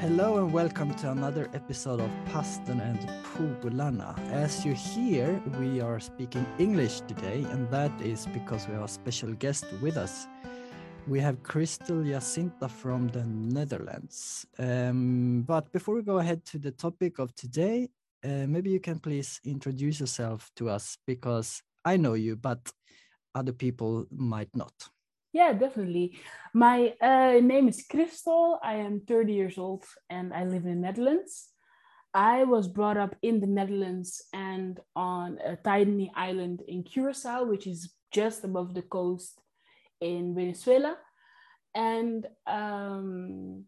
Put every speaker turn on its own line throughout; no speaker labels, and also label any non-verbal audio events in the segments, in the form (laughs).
Hello and welcome to another episode of Paston and Polarna. As you hear, we are speaking English today, and that is because we have a special guest with us. We have Christle Jacinta from the Netherlands. Um, but before we go ahead to the topic of today, uh, maybe you can please introduce yourself to us because I know you, but other people might not.
Yeah, definitely. My uh, name is Christle. I am 30 years old and I live in the Netherlands. I was brought up in the Netherlands and on a tiny island in Curacao, which is just above the coast in Venezuela. And um,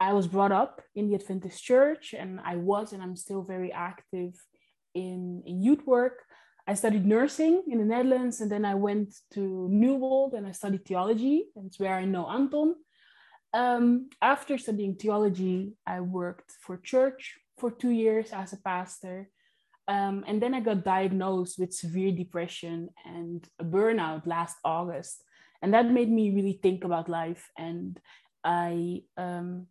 I was brought up in the Adventist church, and I was and I'm still very active in, in youth work. I studied nursing in the Netherlands, and then I went to Newbold and I studied theology. That's where I know Anton. Um, after studying theology, I worked for church for two years as a pastor. Um, and then I got diagnosed with severe depression and a burnout last August. And that made me really think about life. And I um,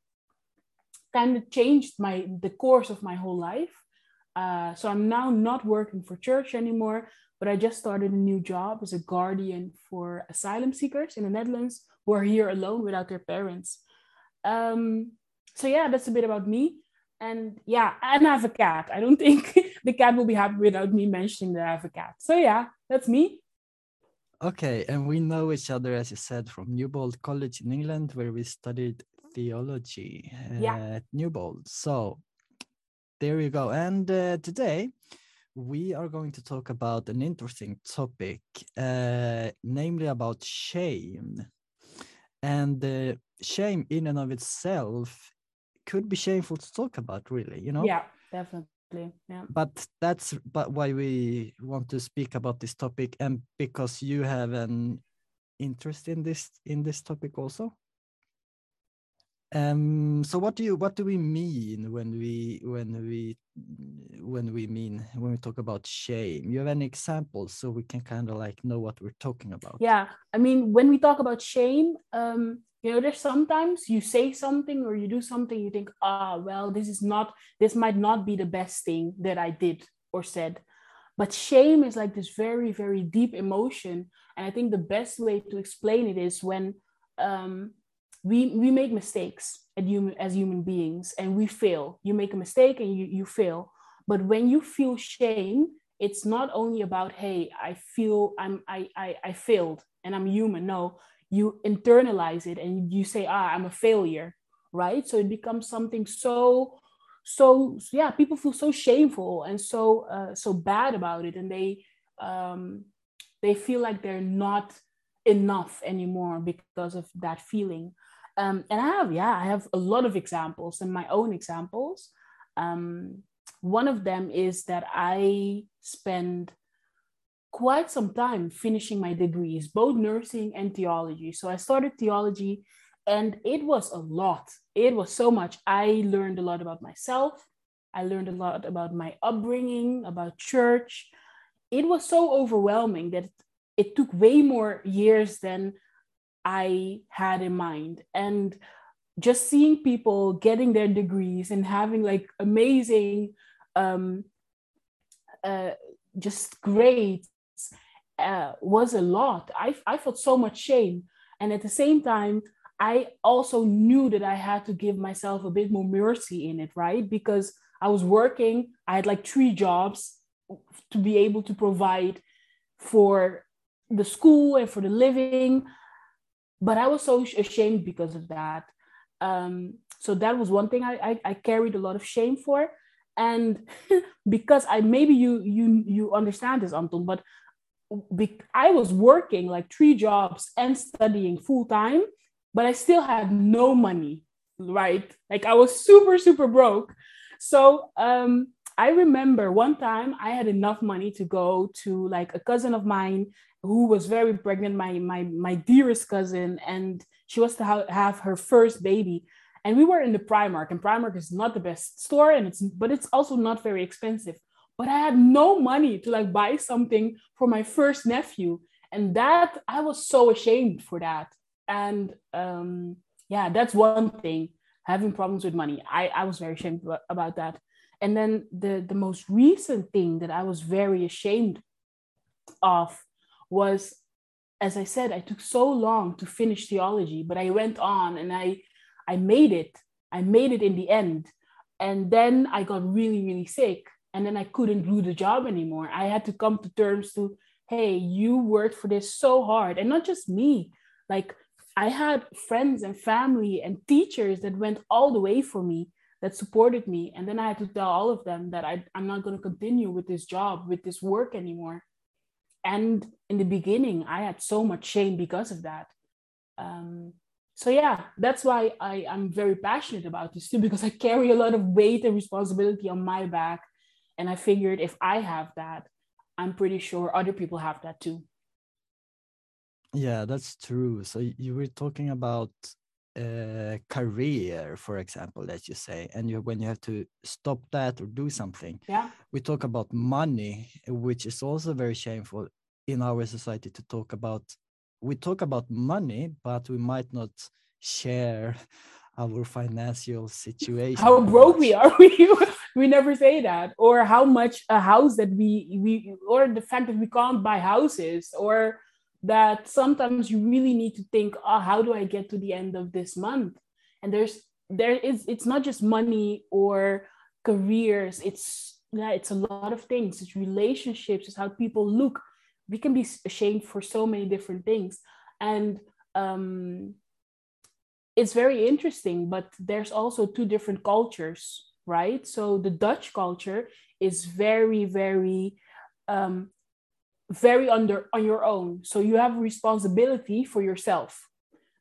kind of changed my the course of my whole life. Uh, so I'm now not working for church anymore, but I just started a new job as a guardian for asylum seekers in the Netherlands who are here alone without their parents. Um, so yeah, that's a bit about me. And yeah, and I have a cat. I don't think (laughs) the cat will be happy without me mentioning that I have a cat. So yeah, that's me.
Okay, and we know each other, as you said, from Newbold College in England, where we studied theology
Yeah.
at Newbold. So there you go. And uh, today we are going to talk about an interesting topic, uh, namely about shame. And uh, shame, in and of itself, could be shameful to talk about, really. You know.
Yeah, definitely. Yeah.
but that's but why we want to speak about this topic and because you have an interest in this in this topic also um so what do you what do we mean when we when we when we mean when we talk about shame you have any examples so we can kind of like know what we're talking about
Yeah. I mean, when we talk about shame, um, you know, there's sometimes you say something or you do something, you think, ah, well, this is not, this might not be the best thing that I did or said. But shame is like this very, very deep emotion. And I think the best way to explain it is when um, we, we make mistakes at human, as human beings and we fail. You make a mistake and you, you fail. But when you feel shame, it's not only about, hey, I feel I'm I, I, I failed and I'm human. No, you internalize it and you say, ah, I'm a failure, right? So it becomes something so so yeah people feel so shameful and so uh, so bad about it and they um they feel like they're not enough anymore because of that feeling. Um and i have yeah i have a lot of examples and my own examples. Um one of them is that i spend quite some time finishing my degrees both nursing and theology. So i started theology and it was a lot. It was so much. I learned a lot about myself. I learned a lot about my upbringing about church. It was so overwhelming that it took way more years than i had in mind. And just seeing people getting their degrees and having like amazing um uh, just grades uh, was a lot. I, I felt so much shame. And at the same time I also knew that I had to give myself a bit more mercy in it, right? Because I was working, I had like three jobs to be able to provide for the school and for the living. But I was so ashamed because of that. Um, so that was one thing I, I, I carried a lot of shame for. And (laughs) because I maybe you you you understand this, Anton, but be, I was working like three jobs and studying full time but I still had no money, right? Like I was super, super broke. So um, I remember one time I had enough money to go to like a cousin of mine who was very pregnant, my my my dearest cousin, and she was to ha- have her first baby. And we were in the Primark, and Primark is not the best store, and it's but it's also not very expensive. But I had no money to like buy something for my first nephew, and that I was so ashamed for that and um, yeah that's one thing having problems with money. I, I was very ashamed about that. And then the, the most recent thing that I was very ashamed of was, as I said, I took so long to finish theology, but I went on and I I made it. I made it in the end. And then I got really, really sick. And then I couldn't do the job anymore. I had to come to terms to, hey, you worked for this so hard. And not just me. Like I had friends and family and teachers that went all the way for me, that supported me. And then I had to tell all of them that I, I'm not going to continue with this job, with this work anymore. And in the beginning, I had so much shame because of that. Um, so yeah that's why I, i'm very passionate about this too because i carry a lot of weight and responsibility on my back and i figured if i have that i'm pretty sure other people have that too
yeah that's true so you were talking about uh, career for example that you say and you when you have to stop that or do something
yeah
we talk about money which is also very shameful in our society to talk about we talk about money, but we might not share (laughs) our financial situation.
How broke we are. (laughs) We, we never say that. Or how much a house that we, we, or the fact that we can't buy houses, or that sometimes you really need to think, oh, how do I get to the end of this month? And there's, there is, it's not just money or careers. It's, yeah, it's a lot of things. It's relationships. It's how people look we can be ashamed for so many different things and um, it's very interesting but there's also two different cultures right so the dutch culture is very very um, very under on your own so you have responsibility for yourself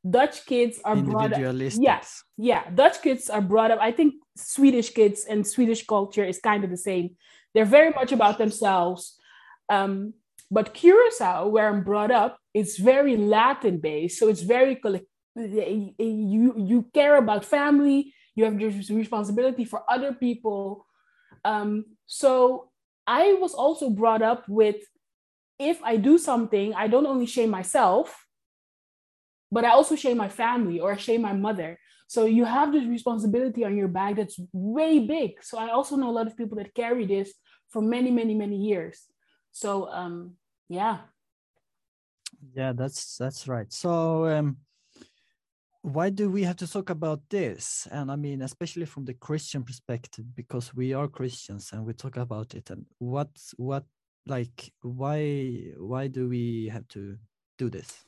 dutch kids are brought up yes yeah, yeah dutch kids are brought up i think swedish kids and swedish culture is kind of the same they're very much about themselves um, but Curacao, where I'm brought up, is very Latin based. So it's very you you care about family. You have this responsibility for other people. Um, so I was also brought up with if I do something, I don't only shame myself, but I also shame my family or I shame my mother. So you have this responsibility on your back that's way big. So I also know a lot of people that carry this for many, many, many years. So um, yeah
yeah that's that's right so um why do we have to talk about this and i mean especially from the christian perspective because we are christians and we talk about it and what what like why why do we have to do this?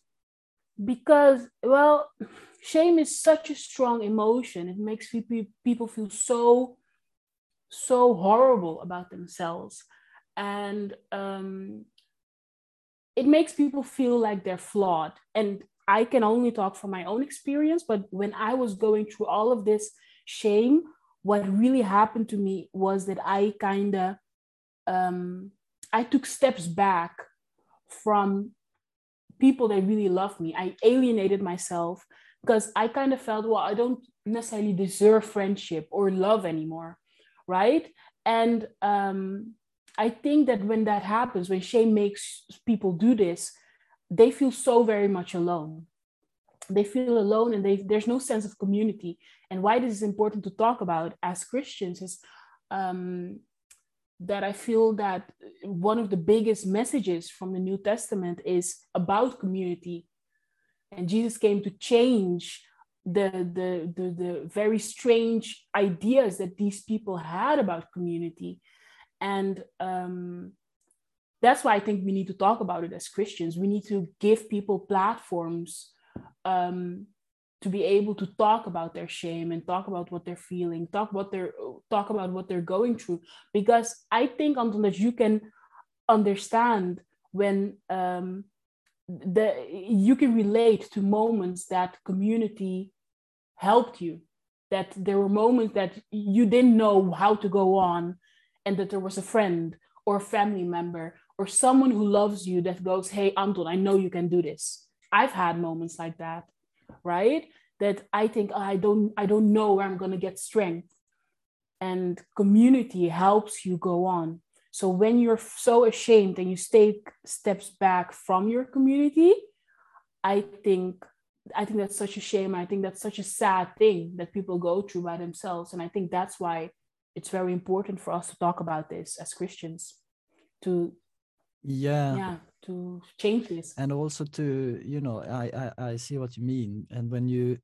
Because well (sighs) shame is such a strong emotion. It makes people feel so so horrible about themselves. And um it makes people feel like they're flawed. And I can only talk from my own experience, but when I was going through all of this shame, what really happened to me was that I kind of um, I took steps back from people that really loved me. I alienated myself because I kind of felt, well, I don't necessarily deserve friendship or love anymore, right? And um, I think that when that happens, when shame makes people do this, they feel so very much alone. They feel alone and there's no sense of community. And why this is important to talk about as Christians is um, that I feel that one of the biggest messages from the New Testament is about community. And Jesus came to change the, the, the, the very strange ideas that these people had about community and um, that's why I think we need to talk about it as Christians. We need to give people platforms um, to be able to talk about their shame and talk about what they're feeling, talk about their talk about what they're going through. Because I think Anton that you can understand when um, the you can relate to moments that community helped you that there were moments that you didn't know how to go on and that there was a friend or a family member or someone who loves you that goes, Hey, Anton, I know you can do this. I've had moments like that, right? That I think oh, I don't I don't know where I'm gonna get strength. And community helps you go on. So when you're so ashamed and you take steps back from your community, I think I think that's such a shame. I think that's such a sad thing that people go through by themselves. And I think that's why it's very important for us to talk about this as Christians to
yeah
yeah to change this.
And also to you know I, I i see what you mean. And when you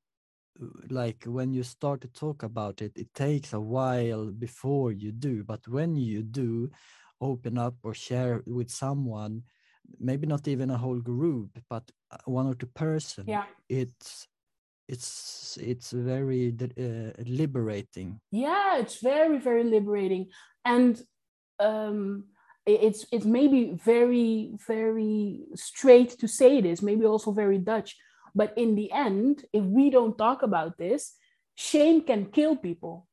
like when you start to talk about it it takes a while before you do. But when you do open up or share with someone maybe not even a whole group but uh, one or two person
yeah.
it's it's it's very uh, liberating.
Yeah it's very very liberating. And um it's it's maybe very very straight to say this maybe also very dutch but in the end if we don't talk about this shame can kill people.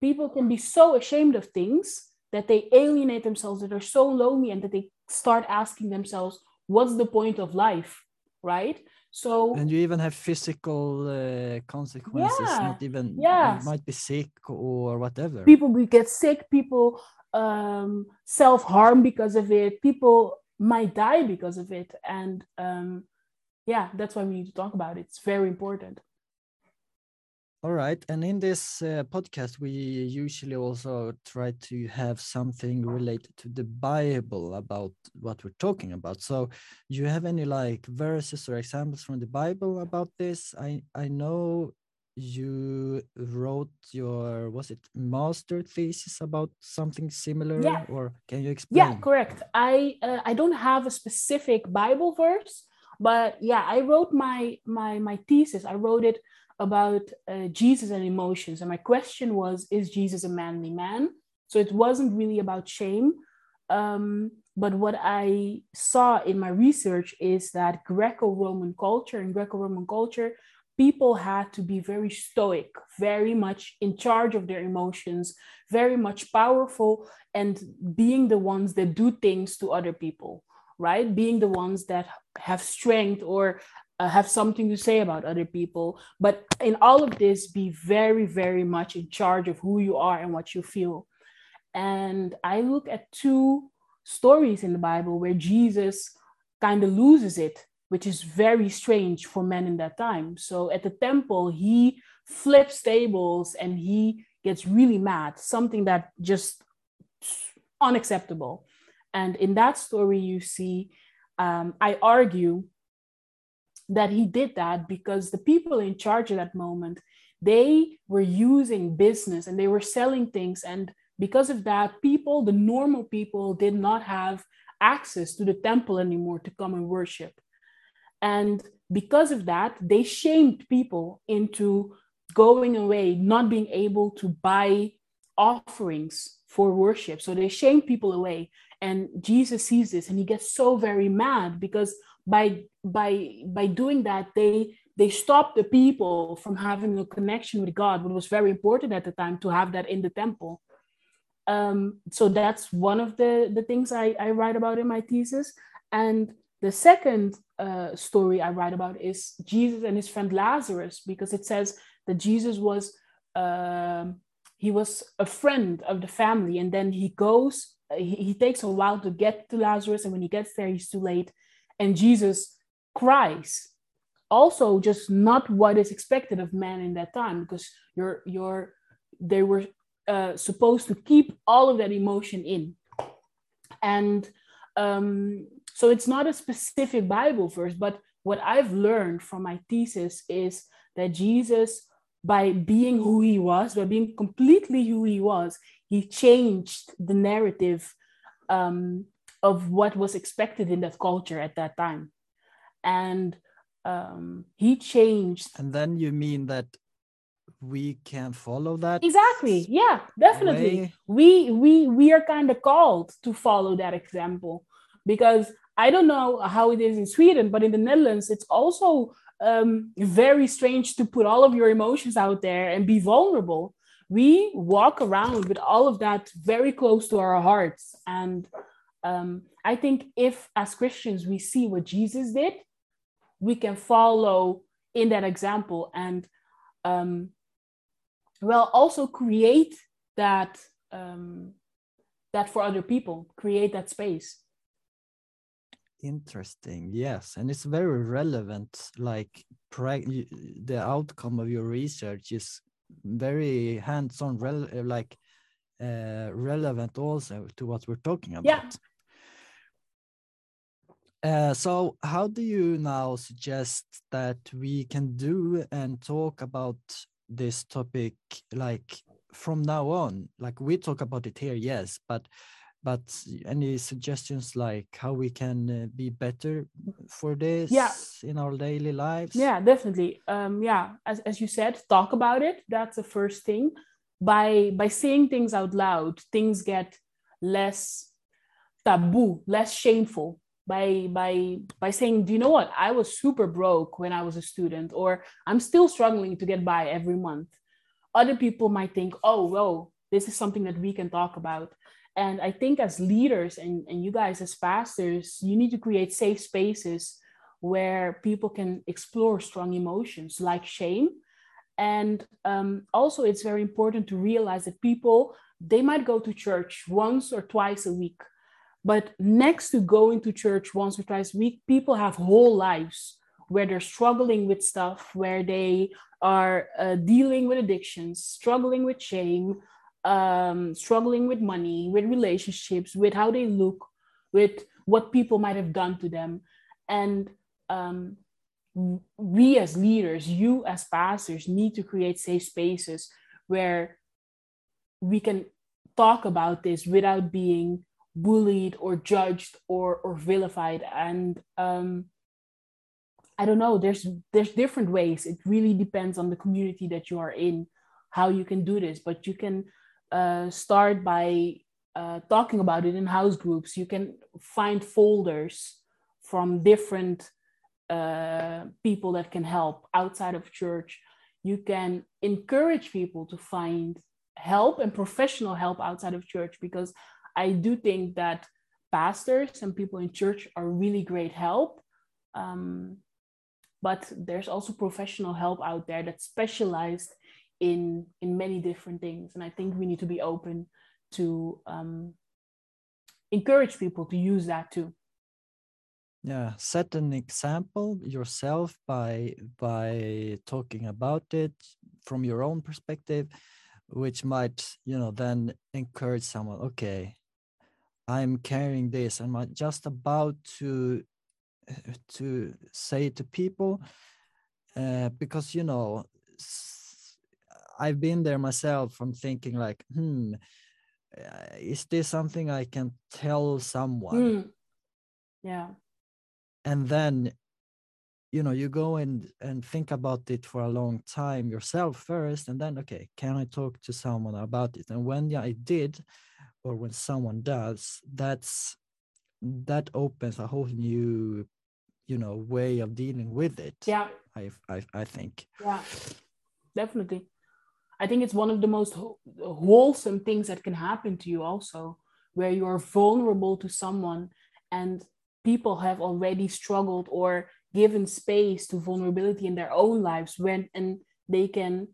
People can be so ashamed of things that they alienate themselves that are so lonely and that they start asking themselves what's the point of life right? So
and you even have physical uh, consequences
yeah,
not even yeah. might be sick or whatever.
People get sick people um, self-harm because of it. People might die because of it. And um, yeah that's why we need to talk about it. It's very important.
All right. And in this uh, podcast we usually also try to have something related to the bible about what we're talking about. So do you have any like verses or examples from the bible about this? I i know you wrote your was it master thesis about something similar
yeah.
or can you explain?
yeah correct. I uh, i don't have a specific bible verse but yeah i wrote my my my thesis. I wrote it about uh, jesus and emotions and my question was is jesus a manly man? So it wasn't really about shame um, but what i saw in my research is that greco-roman culture and greco-roman culture people had to be very stoic, very much in charge of their emotions, very much powerful, and being the ones that do things to other people, right? Being the ones that have strength or uh, have something to say about other people. But in all of this, be very, very much in charge of who you are and what you feel. And I look at two stories in the Bible where Jesus kind of loses it which is very strange for men in that time. So at the temple, he flips tables and he gets really mad, something that just unacceptable. And in that story, you see, um, I argue that he did that because the people in charge at that moment, they were using business and they were selling things. And because of that, people, the normal people, did not have access to the temple anymore to come and worship. And because of that, they shamed people into going away, not being able to buy offerings for worship. So they shamed people away. And Jesus sees this and he gets so very mad because by by by doing that, they they stop the people from having a connection with God, what was very important at the time to have that in the temple. Um, so that's one of the, the things I, I write about in my thesis. And the second uh, story I write about is Jesus and his friend Lazarus, because it says that Jesus was uh, he was a friend of the family, and then he goes. He, he takes a while to get to Lazarus, and when he gets there, he's too late, and Jesus cries. Also, just not what is expected of man in that time, because you're you're they were uh, supposed to keep all of that emotion in, and um, so it's not a specific Bible verse, but what I've learned from my thesis is that Jesus, by being who he was, by being completely who he was, he changed the narrative um, of what was expected in that culture at that time. And um, he changed.
And then you mean that we can follow that
exactly yeah definitely way. we we we are kind of called to follow that example because I don't know how it is in Sweden, but in the Netherlands, it's also um, very strange to put all of your emotions out there and be vulnerable. We walk around with all of that very close to our hearts. And um, I think if, as Christians, we see what Jesus did, we can follow in that example and, um, well, also create that um, that for other people, create that space
Interesting. Yes, and it's very relevant. Like the outcome of your research is very hands-on, rel like uh, relevant also to what we're talking about.
Yeah.
Uh, so how do you now suggest that we can do and talk about this topic like from now on like we talk about it here yes but but any suggestions like how we can uh, be better for this
yeah.
in our daily lives?
Yeah definitely. Um yeah as, as you said talk about it. That's the first thing. By by saying things out loud things get less taboo less shameful. By by by saying do you know what? I was super broke when i was a student or i'm still struggling to get by every month. Other people might think oh well this is something that we can talk about and I think as leaders and, and you guys as pastors, you need to create safe spaces where people can explore strong emotions like shame. And um, also, it's very important to realize that people, they might go to church once or twice a week. But next to going to church once or twice a week, people have whole lives where they're struggling with stuff, where they are uh, dealing with addictions, struggling with shame, um, struggling with money, with relationships, with how they look, with what people might have done to them. And um, we as leaders, you as pastors, need to create safe spaces where we can talk about this without being bullied or judged or or vilified. And um i don't know there's there's different ways. It really depends on the community that you are in how you can do this. But you can uh, start by uh, talking about it in house groups. You can find folders from different uh, people that can help outside of church. You can encourage people to find help and professional help outside of church because I do think that pastors and people in church are really great help. Um, but there's also professional help out there that's specialized in in many different things. And i think we need to be open to um, encourage people to use that too.
Yeah set an example yourself by by talking about it from your own perspective which might you know then encourage someone okay i'm carrying this. I'm just about to to say to people uh, because you know I've been there myself from thinking like, hmm, uh, is this something I can tell someone?
Mm. Yeah.
And then, you know, you go and and think about it for a long time yourself first, and then okay, can I talk to someone about it? And when I did, or when someone does, that's that opens a whole new, you know, way of dealing with it.
Yeah.
I I I think.
Yeah, definitely. I think it's one of the most wholesome things that can happen to you, also, where you are vulnerable to someone and people have already struggled or given space to vulnerability in their own lives when and they can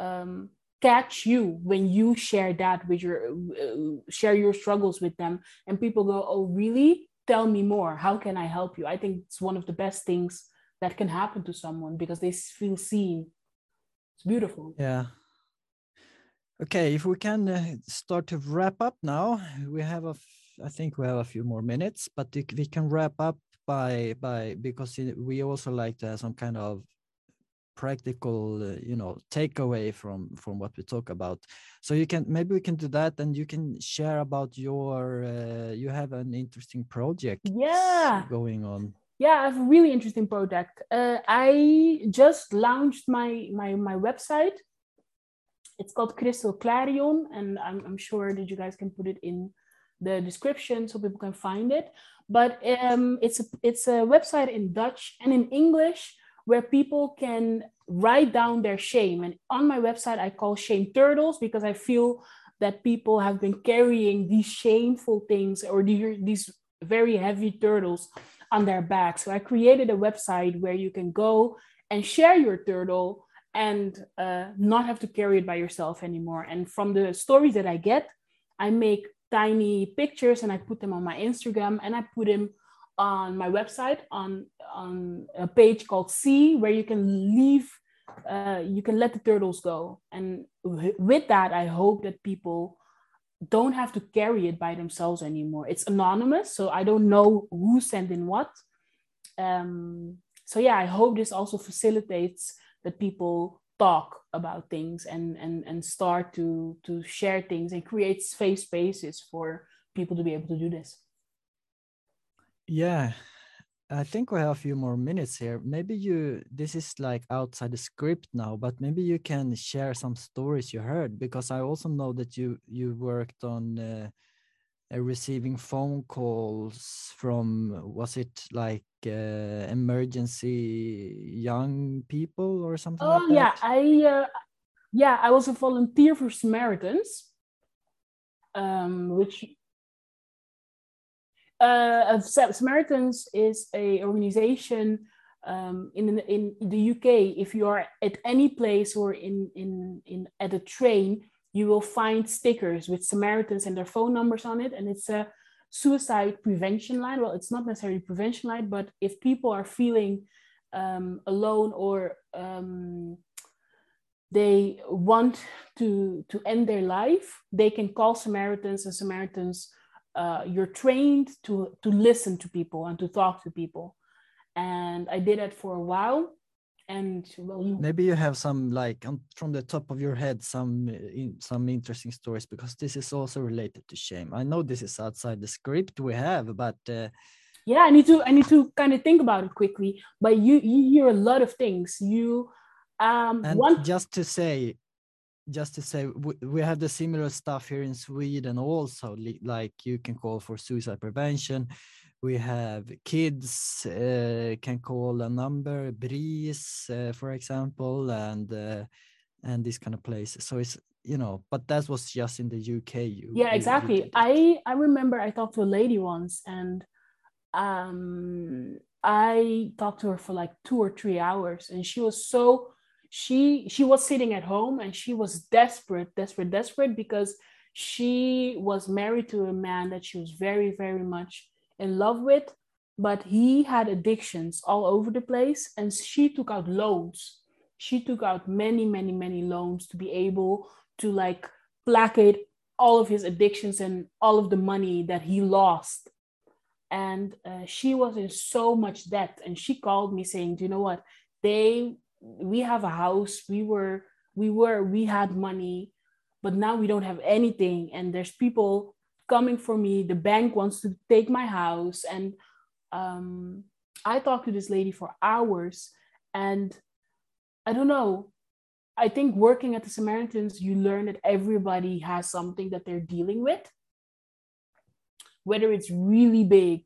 um, catch you when you share that with your uh, share your struggles with them and people go oh really? Tell me more. How can i help you? I think it's one of the best things that can happen to someone because they feel seen. It's beautiful.
Yeah Okay, if we can uh, start to wrap up now, we have a, I think we have a few more minutes, but we can wrap up by by because we also like to have some kind of practical, uh, you know, takeaway from from what we talk about. So you can maybe we can do that, and you can share about your. Uh, you have an interesting project.
Yeah.
Going on.
Yeah, I have a really interesting project. Uh, I just launched my my my website it's called Crystal Clarion, and I'm, I'm sure that you guys can put it in the description so people can find it. But um, it's a it's a website in Dutch and in English where people can write down their shame. And on my website, I call shame turtles because I feel that people have been carrying these shameful things or these very heavy turtles on their back. So I created a website where you can go and share your turtle and uh, not have to carry it by yourself anymore. And from the stories that I get, I make tiny pictures and I put them on my Instagram and I put them on my website on on a page called See, where you can leave, uh, you can let the turtles go. And with that, I hope that people don't have to carry it by themselves anymore. It's anonymous, so I don't know who sent in what. Um, so yeah, I hope this also facilitates that people talk about things and and and start to to share things and create safe spaces for people to be able to do this.
Yeah, I think we have a few more minutes here. Maybe you, this is like outside the script now, but maybe you can share some stories you heard because I also know that you you worked on uh, receiving phone calls from was it like uh, emergency young people or something?
Oh
like
yeah, I uh, yeah I was a volunteer for Samaritans, um, which uh, Samaritans is a organization um, in in the UK. If you are at any place or in in in at a train, you will find stickers with Samaritans and their phone numbers on it, and it's a suicide prevention line. Well, it's not necessarily prevention line, but if people are feeling um, alone or um, they want to to end their life, they can call Samaritans, and Samaritans uh, you're trained to to listen to people and to talk to people and i did that for a while and well
maybe you have some like from the top of your head some uh, in, some interesting stories because this is also related to shame. I know this is outside the script we have but uh...
yeah i need to i need to kind of think about it quickly but you you hear a lot of things. You um
and one... just to say just to say we, we have the similar stuff here in sweden also like you can call for suicide prevention we have kids uh, can call a number bris uh, for example and uh, and this kind of place so it's you know but that was just in the uk you,
yeah exactly. you i i remember i talked to a lady once and um i talked to her for like two or three hours and she was so she she was sitting at home and she was desperate desperate desperate because she was married to a man that she was very very much in love with but he had addictions all over the place and she took out loans. She took out many many many loans to be able to like placate all of his addictions and all of the money that he lost. And uh, she was in so much debt and she called me saying do you know what? They we have a house. We were we were we had money but now we don't have anything and there's people coming for me. The bank wants to take my house. And um, i talked to this lady for hours. And i don't know. I think working at the samaritans you learn that everybody has something that they're dealing with. Whether it's really big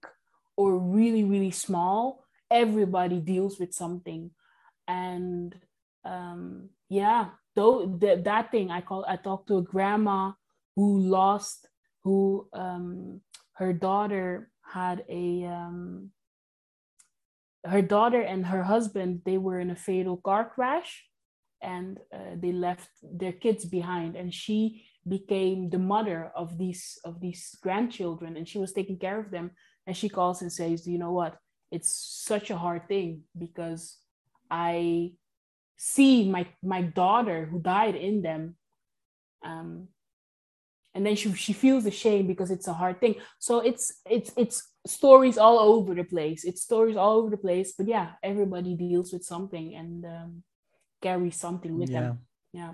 or really really small everybody deals with something. And um, yeah, though th- that thing I call I talked to a grandma who lost who um, her daughter had a um, her daughter and her husband they were in a fatal car crash and uh, they left their kids behind and she became the mother of these of these grandchildren and she was taking care of them and she calls and says you know what it's such a hard thing because I see my my daughter who died in them. Um, and then she, she feels ashamed because it's a hard thing. So it's it's it's stories all over the place. It's stories all over the place. But yeah, everybody deals with something and um, carries something with yeah. them. Yeah.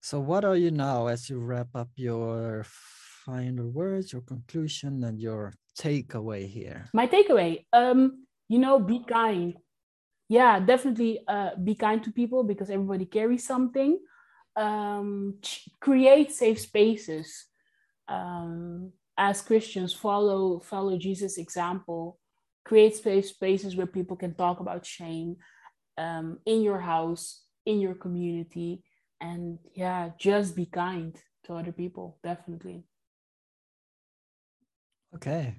So what are you now as you wrap up your final words, your conclusion, and your takeaway here?
My takeaway, um, you know, be kind yeah definitely uh, be kind to people because everybody carries something um, create safe spaces um, as christians follow follow jesus example create safe spaces where people can talk about shame um, in your house in your community and yeah just be kind to other people definitely.
Okay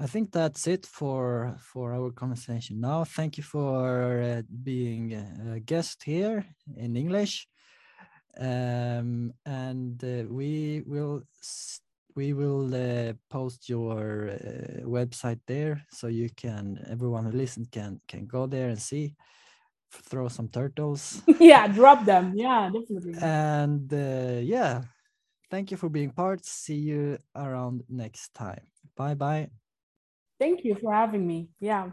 I think that's it for for our conversation. Now. Thank you for uh, being a guest here in English, um, and uh, we will we will uh, post your uh, website there so you can everyone who listens can can go there and see. Throw some turtles. (laughs)
Yeah, drop them. Yeah, definitely.
and uh, yeah. Thank you for being part. See you around next time. Bye bye
Thank you for having me. Yeah.